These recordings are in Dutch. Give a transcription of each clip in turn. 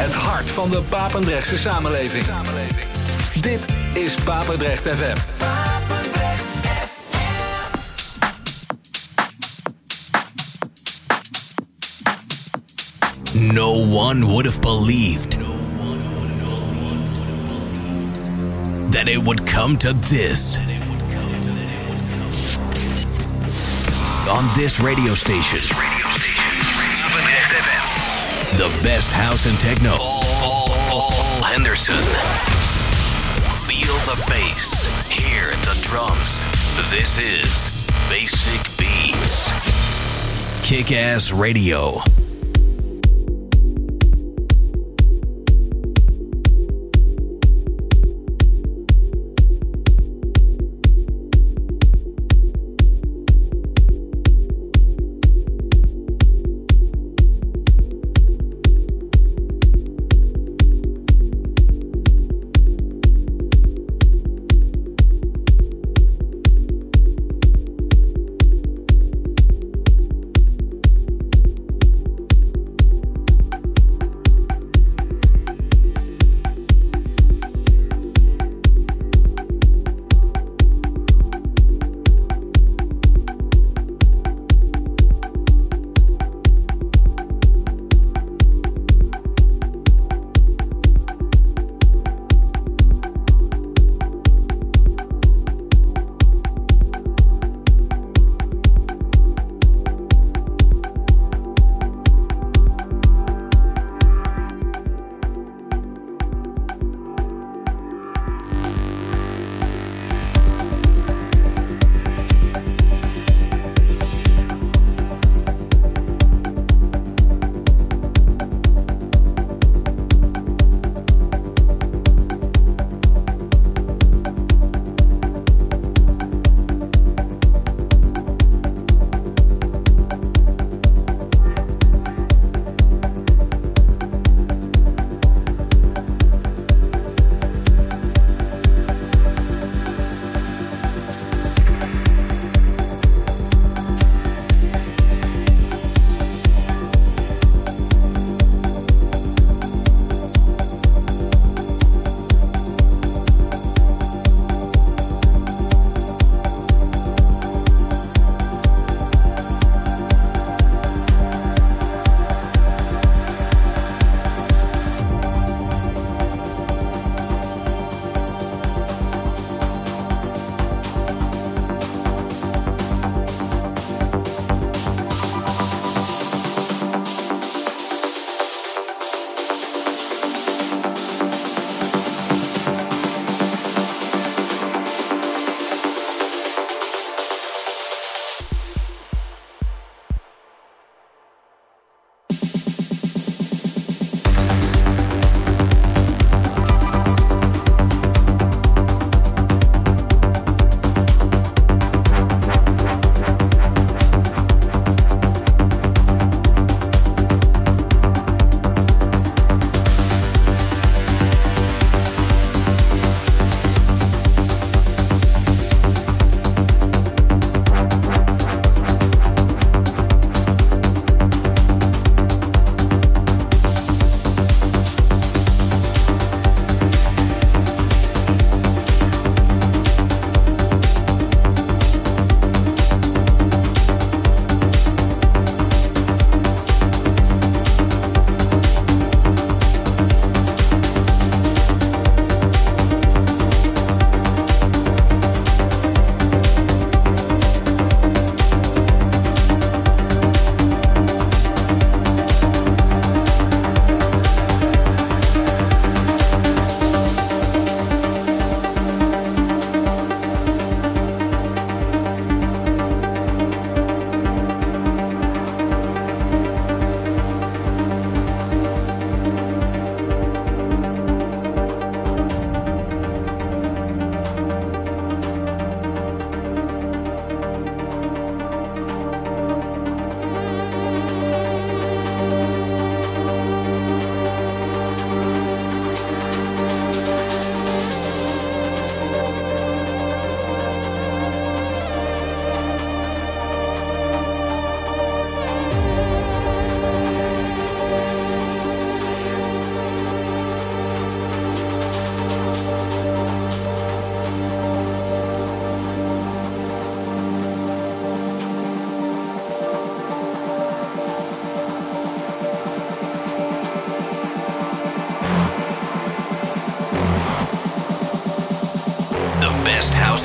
Het hart van de Papendrechtse samenleving. Dit is Papendrecht FM. No one would have believed that it would come to this. On this radio station, the best house and techno. Paul Henderson. Feel the bass, hear the drums. This is Basic Beats. Kick Ass Radio.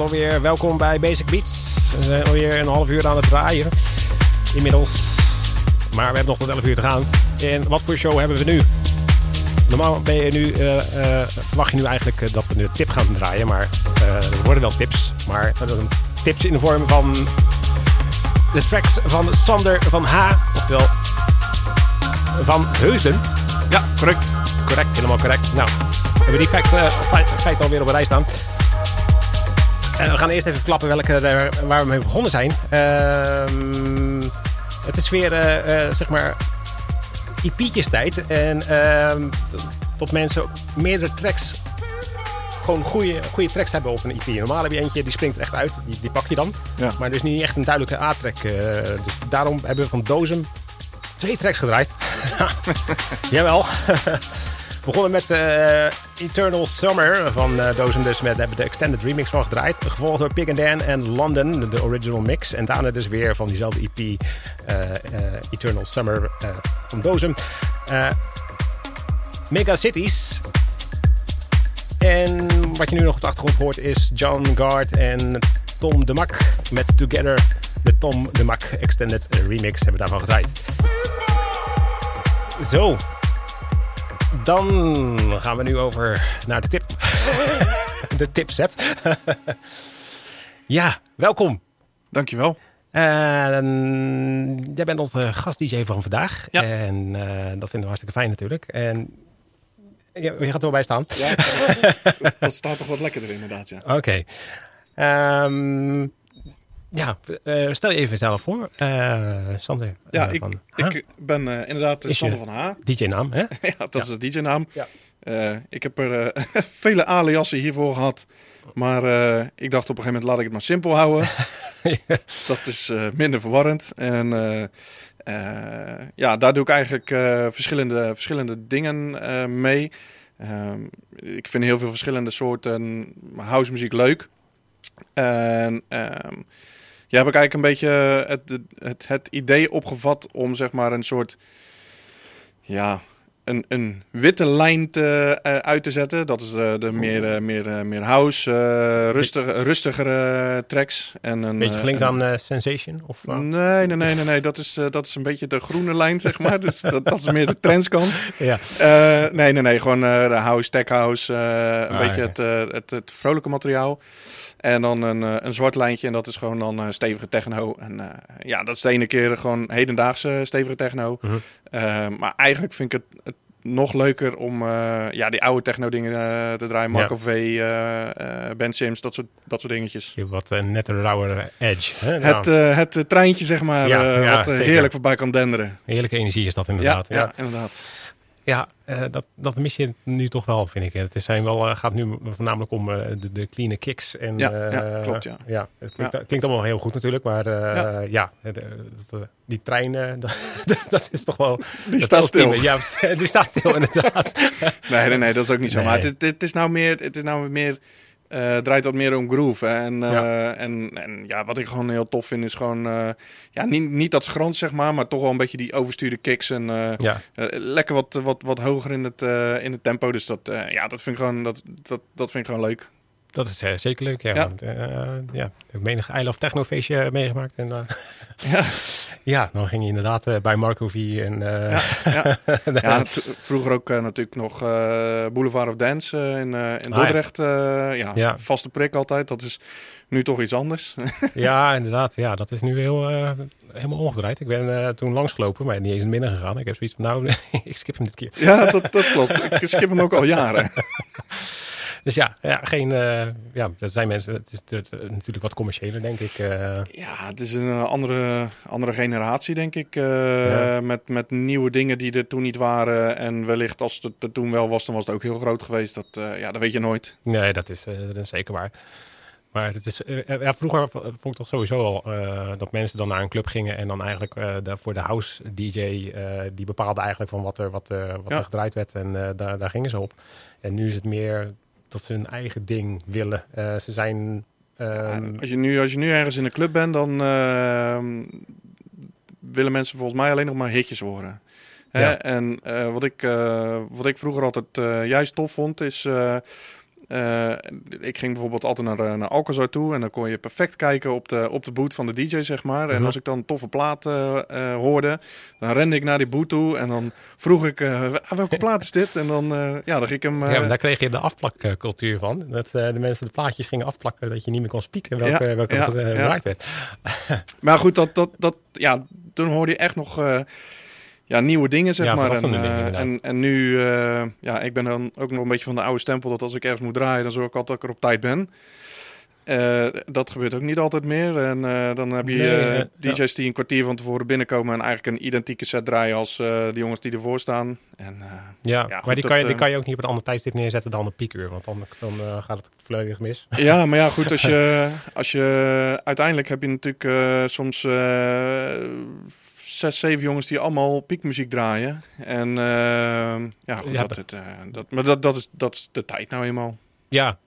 Alweer. Welkom bij Basic Beats. We zijn alweer een half uur aan het draaien. Inmiddels. Maar we hebben nog tot 11 uur te gaan. En wat voor show hebben we nu? Normaal ben je nu, uh, uh, verwacht je nu eigenlijk uh, dat we een tip gaan draaien. Maar er worden wel tips. Maar tips in de vorm van de tracks van Sander van H. Oftewel van Heusden. Ja, correct. Correct, helemaal correct. Nou, we hebben die feiten feit alweer op een rij staan. We gaan eerst even klappen welke, uh, waar we mee begonnen zijn. Uh, het is weer, uh, zeg maar, IP'tjes tijd. En ehm, tot mensen meerdere tracks, gewoon goede, goede tracks hebben op een IP. Normaal heb je eentje, die springt er echt uit. Die, die pak je dan. Ja. Maar dus niet echt een duidelijke A-track. dus daarom hebben we van Dozem twee tracks gedraaid. Jawel. We begonnen met uh, Eternal Summer van uh, Dozen. Dus met, hebben de extended remix van gedraaid. Gevolgd door Pig and Dan en London, de original mix. En daarna dus weer van diezelfde EP uh, Eternal Summer van Dozen. Mega Cities. En wat je nu nog op de achtergrond hoort is John Guard en Tom de Mak met Together. De Tom de Mak Extended Remix hebben we daarvan gedraaid. Zo, dan gaan we nu over naar de tip. de tipset. ja, welkom. Dankjewel. Uh, jij bent onze gast-DJ van vandaag. Ja. En uh, dat vinden we hartstikke fijn natuurlijk. En je, je gaat er wel bij staan. Ja, dat staat toch wat lekkerder inderdaad, ja. Oké. Okay. Um, ehm, ja, uh, stel je even zelf voor, uh, Sander. Ja, uh, ik, ben inderdaad is Sander van H. DJ-naam, hè? ja, dat is de DJ-naam. Ja. ik heb er vele aliasen hiervoor gehad. Maar ik dacht op een gegeven moment, laat ik het maar simpel houden. ja. Dat is minder verwarrend. En ja, daar doe ik eigenlijk verschillende, verschillende dingen mee. Ehm, ik vind heel veel verschillende soorten house muziek leuk. En um, ja, heb eigenlijk een beetje het, het, het idee opgevat om zeg maar een soort ja, een, een witte lijn te, uh, uit te zetten. Dat is de, de meer, uh, meer, meer house, rustig, rustigere tracks. En een beetje klinkt aan Sensation? Of, nee, nee, nee, nee, nee. Dat is, dat is een beetje de groene lijn, zeg maar. dus dat, dat is meer de trendskant. ja. nee, nee, nee. Gewoon de house, tech house. een ah, beetje het, het, het vrolijke materiaal. En dan een, eh, een zwart lijntje en dat is gewoon dan stevige techno. En ja, dat is de ene keer gewoon hedendaagse stevige techno. Uh -huh. maar eigenlijk vind ik het, het nog leuker om ja, die oude techno dingen te draaien. Marco ja. V, Ben Sims, dat soort, dat soort dingetjes. Je wat een net een rauwe edge. Hè? Het, nou. het treintje, zeg maar, ja, wat heerlijk voorbij kan denderen. Heerlijke energie is dat inderdaad. Ja inderdaad. Ja, uh, dat, dat mis je nu toch wel, vind ik. Het zijn wel, uh, gaat nu voornamelijk om uh, de, de clean kicks. En, ja, ja, klopt, ja. ja het klinkt, ja. klinkt, allemaal heel goed natuurlijk, maar ja, ja die treinen, dat, dat, is toch wel... Die staat stil. Ja, die staat stil inderdaad. nee, nee, nee, dat is ook niet zo. Nee. Maar het, het, is nou meer... Het is nou meer uh, draait wat meer om groove. Hè? En, uh, ja. en, en ja, wat ik gewoon heel tof vind is gewoon... Uh, ja, niet, niet dat schrans, zeg maar, maar toch wel een beetje die overstuurde kicks. En ja. lekker wat, wat, wat hoger in het, in het tempo. Dus dat, ja, dat, vind ik gewoon, dat, dat, dat vind ik gewoon leuk. Dat is zeker leuk, ja. ja. Want, ja, ik heb menig I Love Techno feestje meegemaakt. En, ja. ja, dan ging je inderdaad bij Marco V. En, ja, ja. ja vroeger ook natuurlijk nog Boulevard of Dance in, in Dordrecht. Ah, ja. ja. vaste prik altijd. Dat is nu toch iets anders. ja, inderdaad. Ja, dat is nu heel, helemaal omgedraaid. Ik ben toen langsgelopen, maar niet eens in binnen gegaan. Ik heb zoiets van, nou, ik skip hem dit keer. ja, dat, dat klopt. Ik skip hem ook al jaren. Dus ja, ja, geen, uh, ja, dat zijn mensen. Het is het, natuurlijk wat commerciëler, denk ik. Uh. Ja, het is een andere, andere generatie, denk ik. Uh, ja. met, met nieuwe dingen die er toen niet waren. En wellicht als het er toen wel was, dan was het ook heel groot geweest. Dat, ja, dat weet je nooit. Nee, dat is, dat is zeker waar. Maar het is, ja, vroeger vond ik toch sowieso al dat mensen dan naar een club gingen en dan eigenlijk de, voor de house DJ, die bepaalde eigenlijk van wat er, wat, wat ja. er gedraaid werd en daar, daar gingen ze op. En nu is het meer dat ze hun eigen ding willen. Uh, ze zijn. Um... als, je nu, als je nu ergens in een club bent, dan uh, willen mensen volgens mij alleen nog maar hitjes horen. Ja. En uh, wat, ik, wat ik vroeger altijd juist tof vond, is ik ging bijvoorbeeld altijd naar, naar Alcazar toe en dan kon je perfect kijken op de, op de boot van de DJ, zeg maar. En mhm. als ik dan een toffe plaat hoorde, dan rende ik naar die boot toe en dan vroeg ik, welke plaat is dit? En dan, ja, dan ging ik hem... ja, daar kreeg je de afplakcultuur van. Dat de mensen de plaatjes gingen afplakken, dat je niet meer kon spieken welke, ja, welke ja, gebruikt werd. maar goed, dat, dat, dat, ja, toen hoorde je echt nog ja, nieuwe dingen, zeg maar. En, uh, en, en, nu, uh, ja, ik ben dan ook nog een beetje van de oude stempel dat als ik ergens moet draaien, dan zorg ik altijd dat ik er op tijd ben. Uh, dat gebeurt ook niet altijd meer. En dan heb je DJ's die een kwartier van tevoren binnenkomen en eigenlijk een identieke set draaien als de jongens die ervoor staan. En, ja, ja maar die, kan je, die kan je ook niet op een ander tijdstip neerzetten dan een piekuur, want dan, dan gaat het volledig mis. Ja, maar ja, goed, als je, als je uiteindelijk heb je natuurlijk soms zes, zeven jongens die allemaal piekmuziek draaien. En uh, ja, goed, dat, het, uh, dat, maar dat, dat, is, dat is de tijd nou eenmaal. Ja,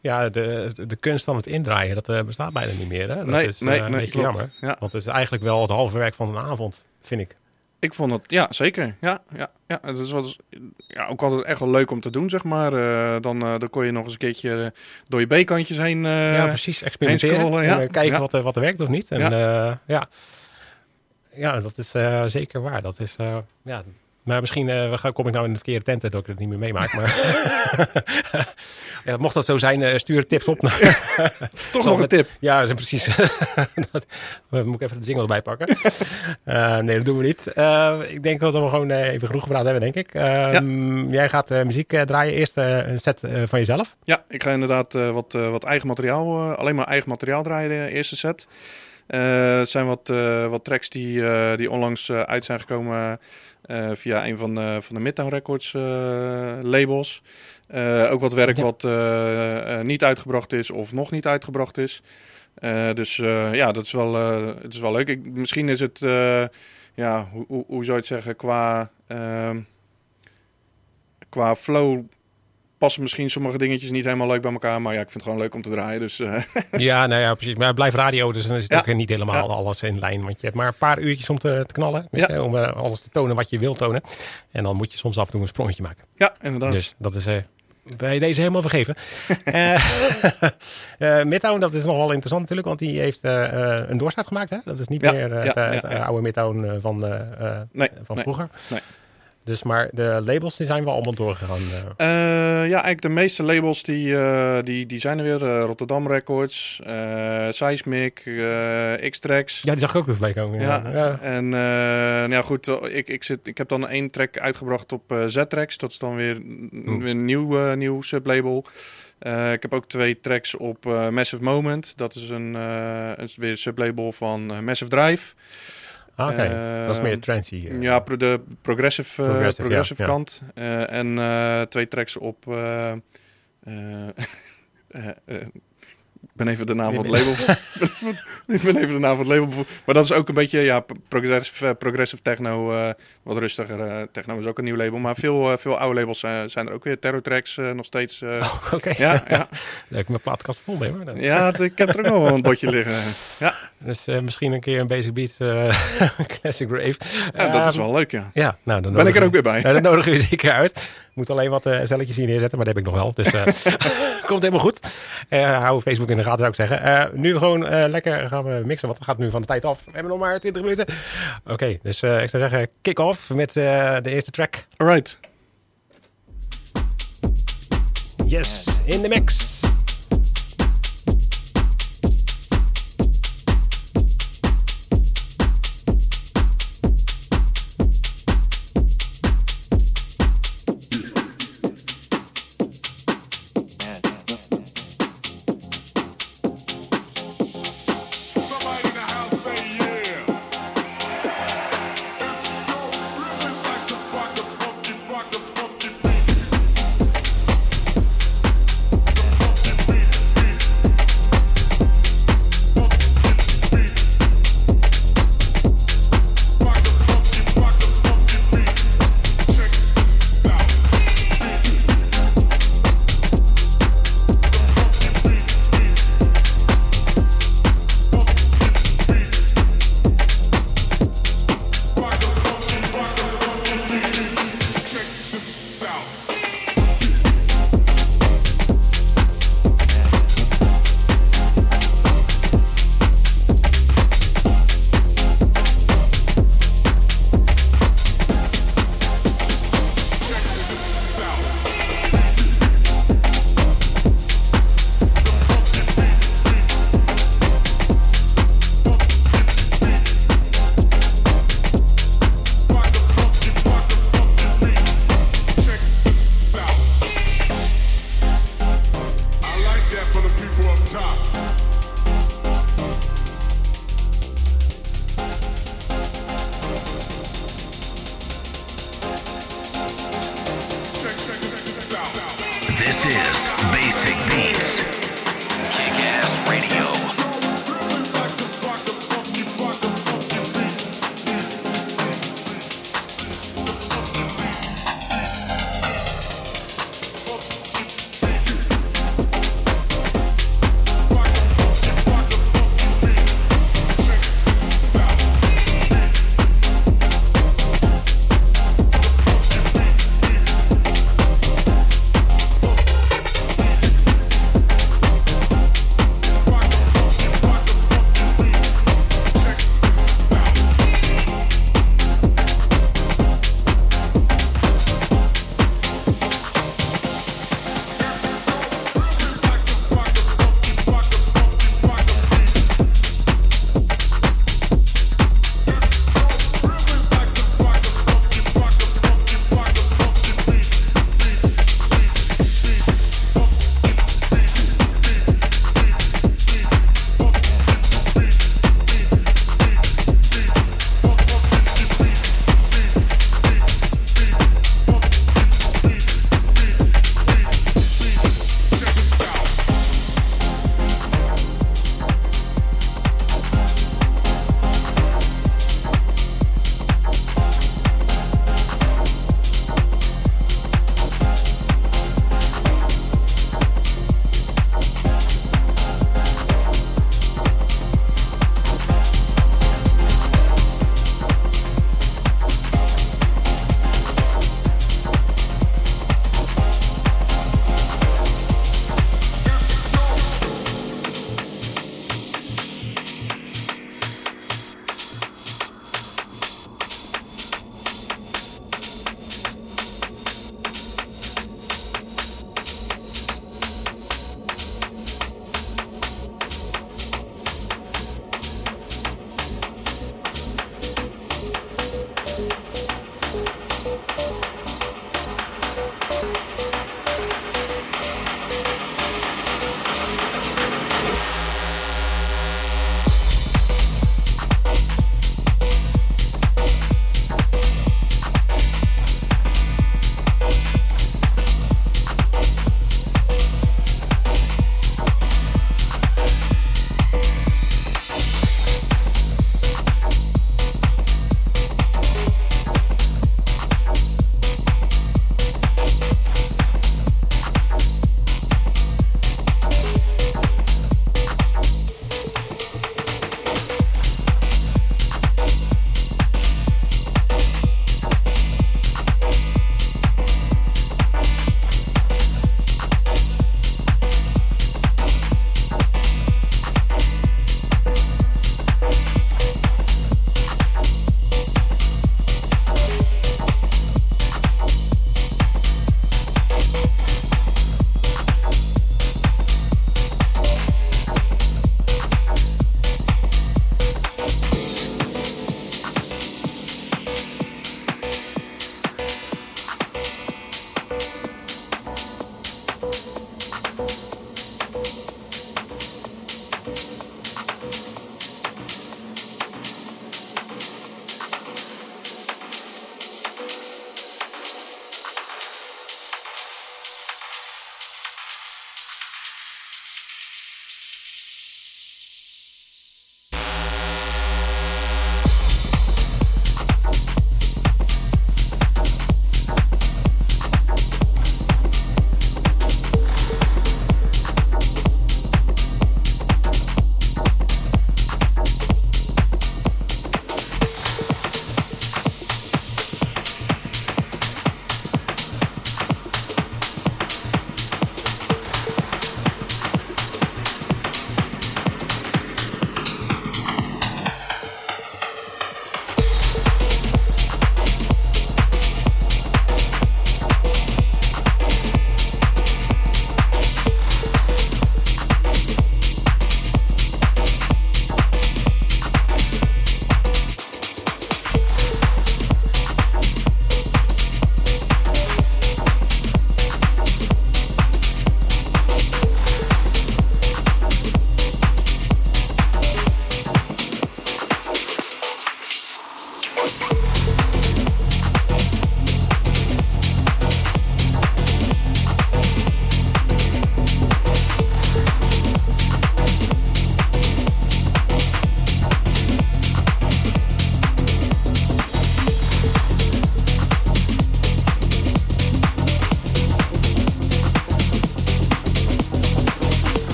ja de, de kunst van het indraaien, dat uh, bestaat bijna niet meer. Hè? Dat nee, is nee, een nee, beetje jammer. Ja. Want het is eigenlijk wel het halve werk van een avond, vind ik. Ik vond het, ja, zeker. Ja, ja, ja. Het is was, ja, ook altijd echt wel leuk om te doen, zeg maar. Uh, dan, uh, dan kon je nog eens een keertje door je B-kantjes heen uh, Ja, precies. Experimenteren. Ja. kijken Wat, er, wat er werkt of niet. En ja. ja ja, dat is uh, zeker waar. Dat is, uh, ja, maar misschien uh, kom ik nou in de verkeerde tenten dat ik het niet meer meemaak. Maar ja, mocht dat zo zijn, stuur tips op. Toch nog een tip. Ja, precies. dat, moet ik even de jingle erbij pakken. nee, dat doen we niet. ik denk dat we gewoon even genoeg gepraat hebben, denk ik. Ehm, jij gaat muziek draaien. Eerst een set van jezelf. Ja, ik ga inderdaad wat, wat eigen materiaal, alleen maar eigen materiaal draaien, de eerste set. Uh, het zijn wat, uh, wat tracks die, uh, die onlangs uit zijn gekomen via een van, de, van de Midtown Records labels. ook wat werk ja. wat niet uitgebracht is of nog niet uitgebracht is. dus ja, dat is wel, het is wel leuk. Ik, misschien is het, ja, hoe, hoe, hoe zou je het zeggen, qua, ehm, qua flow passen misschien sommige dingetjes niet helemaal leuk bij elkaar. Maar ja, ik vind het gewoon leuk om te draaien. Dus, uh. Ja, nou ja, precies. Maar blijf radio, dus dan is het ook niet helemaal alles in lijn. Want je hebt maar een paar uurtjes om te, te knallen. Dus, ja. om uh, alles te tonen wat je wilt tonen. En dan moet je soms af en toe een sprongetje maken. Ja, inderdaad. Dus dat is... Uh, bij deze helemaal vergeven. uh, Midtown, dat is nog wel interessant natuurlijk, want die heeft een doorstart gemaakt. Hè? Dat is niet meer het, het oude Midtown van, nee, van vroeger. Nee. Dus maar de labels die zijn wel allemaal doorgegaan. Uh, ja, eigenlijk de meeste labels die, uh, die, die zijn er weer. Rotterdam Records, Seismic, X-Tracks. Ja, die zag ik ook weer voorbij komen. Ja. ja. En nou ja, goed, ik, ik, zit, ik heb dan één track uitgebracht op Z-Tracks. Dat is dan weer, hm. weer een nieuw, nieuw sublabel. ik heb ook twee tracks op Massive Moment. Dat is een, een weer sublabel van Massive Drive. Ah, oké, dat is meer ehm, trancy. Uh. Ja, de progressive, progressive, progressive kant. en twee tracks op... Ik ben even de naam van het label. ik ben even de naam van het label. Maar dat is ook een beetje ja, progressive, eh, progressive techno. Uh, wat rustiger. Uh, techno is ook een nieuw label. Maar veel, uh, veel oude labels zijn er ook weer. Terror Tracks nog steeds. Oh, Oké. Ja, ja. ja, ik mijn plaatkast vol mee hoor. Ja, ik heb er ook nog wel een botje liggen. Ja. Dus misschien een keer een Basic Beat Classic Rave. Ja, dat is ehm, wel leuk ja. Ja, nou dan ben ik er ook weer bij. Ja, dat nodigen we zeker uit. Moet alleen wat uh, zelletjes hier neerzetten, maar dat heb ik nog wel. Dus komt helemaal goed. hou Facebook in de gaten zou ik zeggen. nu gewoon lekker gaan we mixen, want het gaat nu van de tijd af. We hebben nog maar 20 minuten. Oké, dus ik zou zeggen kick-off met de eerste track. Alright. Yes, in the mix.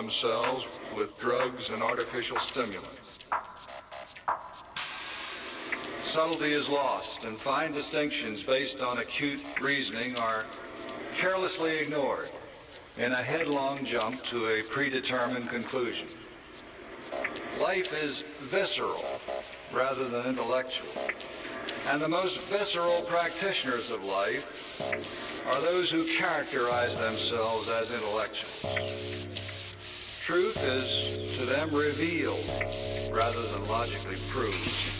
themselves with drugs and artificial stimulants. Subtlety is lost, and fine distinctions based on acute reasoning are carelessly ignored in a headlong jump to a predetermined conclusion. Life is visceral rather than intellectual. And the most visceral practitioners of life are those who characterize themselves as intellectuals. Truth is to them revealed rather than logically proved.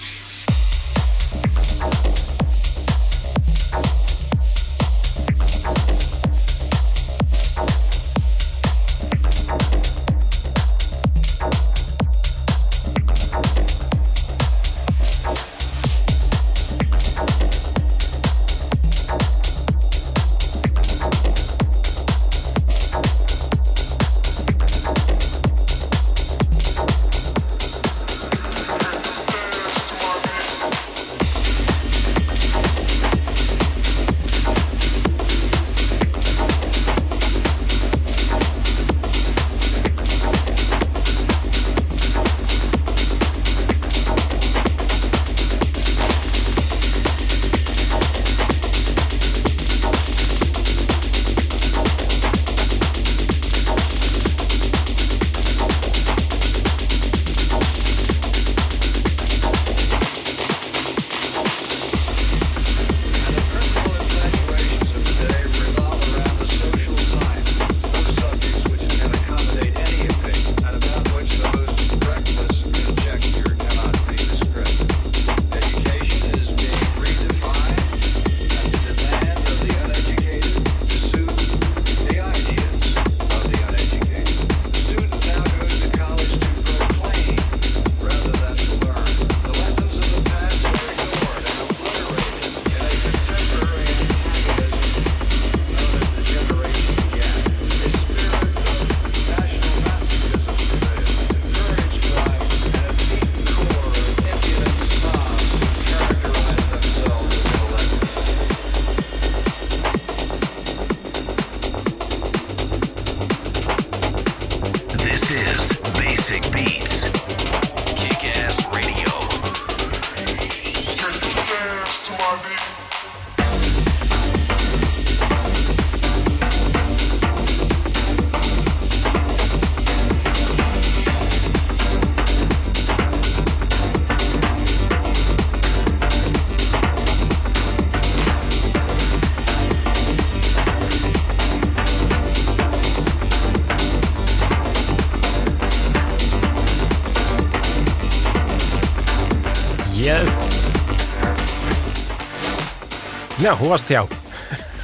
Nou, hoe was het jou?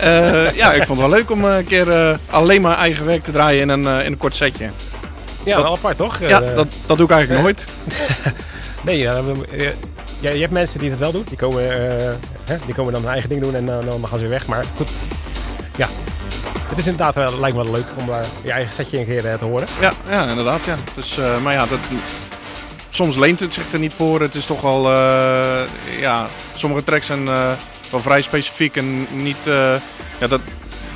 Uh, ja, ik vond het wel leuk om een keer uh, alleen maar eigen werk te draaien in een, uh, in een kort setje. Ja, dat, wel apart toch? Ja, dat, dat doe ik eigenlijk nooit. nee, ja, je, je hebt mensen die dat wel doen. Die komen, hè, die komen dan hun eigen ding doen en dan gaan ze weer weg. Maar goed, ja. Het is inderdaad wel, lijkt me wel leuk om je eigen setje een keer te horen. Ja, ja inderdaad. Ja. Dus, maar ja, dat, soms leent het zich er niet voor. Het is toch wel, ja, sommige tracks zijn wel vrij specifiek en niet... Uh, ja, dat,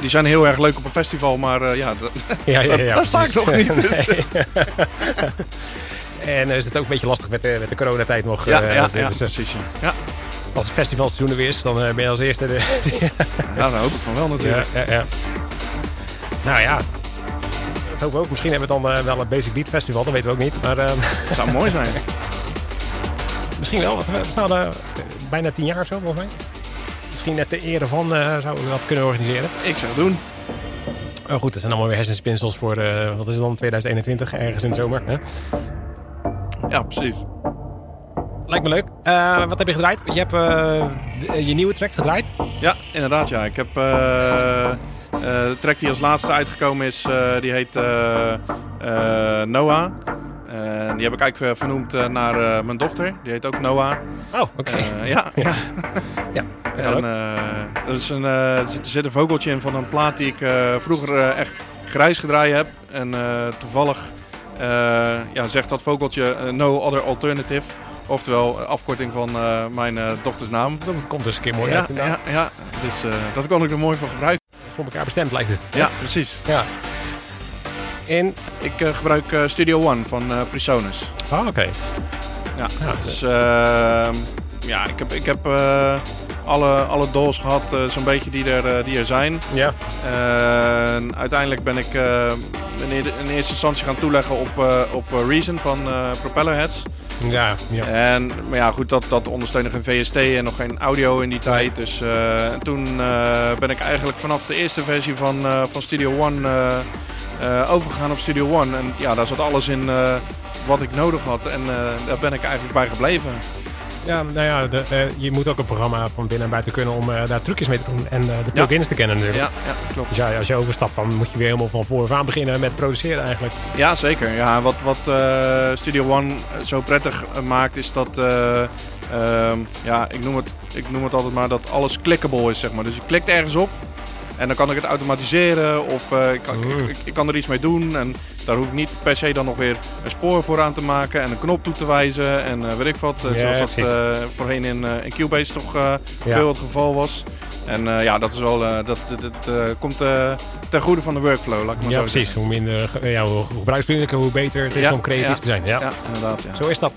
die zijn heel erg leuk op een festival, maar uh, ja, dat, ja, ja, ja, daar sta ik nog niet. Dus. en is het ook een beetje lastig met de, met de coronatijd nog. Ja, ja, ja dus, precies. Ja. Als het festivalseizoen er weer is, dan ben je als eerste de... ja, dan hoop ik van wel natuurlijk. Ja, ja, Nou ja, dat hopen we ook. Misschien hebben we dan wel een Basic Beat Festival, dat weten we ook niet. Maar, dat zou mooi zijn. Misschien wel, we staan bijna tien jaar of zo volgens mij misschien net de ere van uh, zouden we dat kunnen organiseren. Ik zou het doen. Oh goed, dat zijn allemaal weer hersenspinsels voor, uh, wat is het dan, 2021, ergens in de zomer. Hè? Ja, precies. Lijkt me leuk. Uh, wat heb je gedraaid? Je hebt je nieuwe track gedraaid? Ja, inderdaad ja. Ik heb de track die als laatste uitgekomen is, die heet Noah. Uh, die heb ik eigenlijk vernoemd uh, naar uh, mijn dochter. Die heet ook Noah. Oh, oké. Okay. ja. ja. ja. En, er, is een, er zit een vogeltje in van een plaat die ik vroeger echt grijs gedraaid heb. En toevallig ja, zegt dat vogeltje No Other Alternative. Oftewel afkorting van mijn dochters naam. Dat komt dus een keer mooi ja, uit Ja, ja. dus dat kan ik er mooi voor gebruiken. Voor elkaar bestemd lijkt het. Ja, precies. Ja. In? Ik gebruik Studio One van Presonus. Oh, oké. Ja, ja, dus ja, ik heb, ik heb alle, alle dols gehad, zo'n beetje die er, die er zijn. Ja. uiteindelijk ben ik in, in, eerste instantie gaan toeleggen op, op Reason van Propellerheads. Ja, ja. En, maar ja, goed, dat, dat ondersteunde geen VST en nog geen audio in die tijd. Dus uh, toen uh, ben ik eigenlijk vanaf de eerste versie van, uh, van Studio One overgegaan op Studio One. En ja, daar zat alles in wat ik nodig had. En daar ben ik eigenlijk bij gebleven. Ja, nou ja, de, uh, je moet ook een programma van binnen en buiten kunnen om uh, daar trucjes mee te doen. En uh, de plugins te kennen natuurlijk. Ja, ja, klopt. Dus ja, als je overstapt, dan moet je weer helemaal van vooraf aan beginnen met produceren eigenlijk. Ja, zeker. Ja, wat, wat Studio One zo prettig maakt, is dat... Ehm, ja, ik noem, het, ik noem het altijd maar dat alles clickable is, zeg maar. Dus je klikt ergens op en dan kan ik het automatiseren of uh, ik, kan, ik, ik, kan er iets mee doen. En daar hoef ik niet per se dan nog weer een spoor voor aan te maken en een knop toe te wijzen. En uh, weet ik wat, uh, zoals dat voorheen in, in Cubase toch veel het geval was. En ja, dat is wel, dat, dat, komt ten goede van de workflow, laat ik maar ja, zo precies. Zeggen. Hoe minder, ja, hoe gebruiksvriendelijker, hoe beter het is om creatief te zijn. Ja, inderdaad. Zo is dat.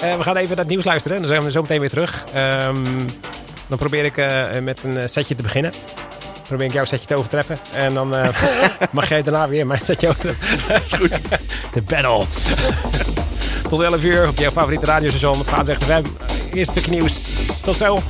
we gaan even naar het nieuws luisteren. Dan zijn we zo meteen weer terug. Um, dan probeer ik met een setje te beginnen probeer ik jouw setje te overtreffen. En dan uh, mag jij daarna weer mijn setje overtreffen. Dat is goed. De battle. Tot 11 uur op jouw favoriete radiostation. Vaandrecht FM. Eerst stukje nieuws. Tot zo.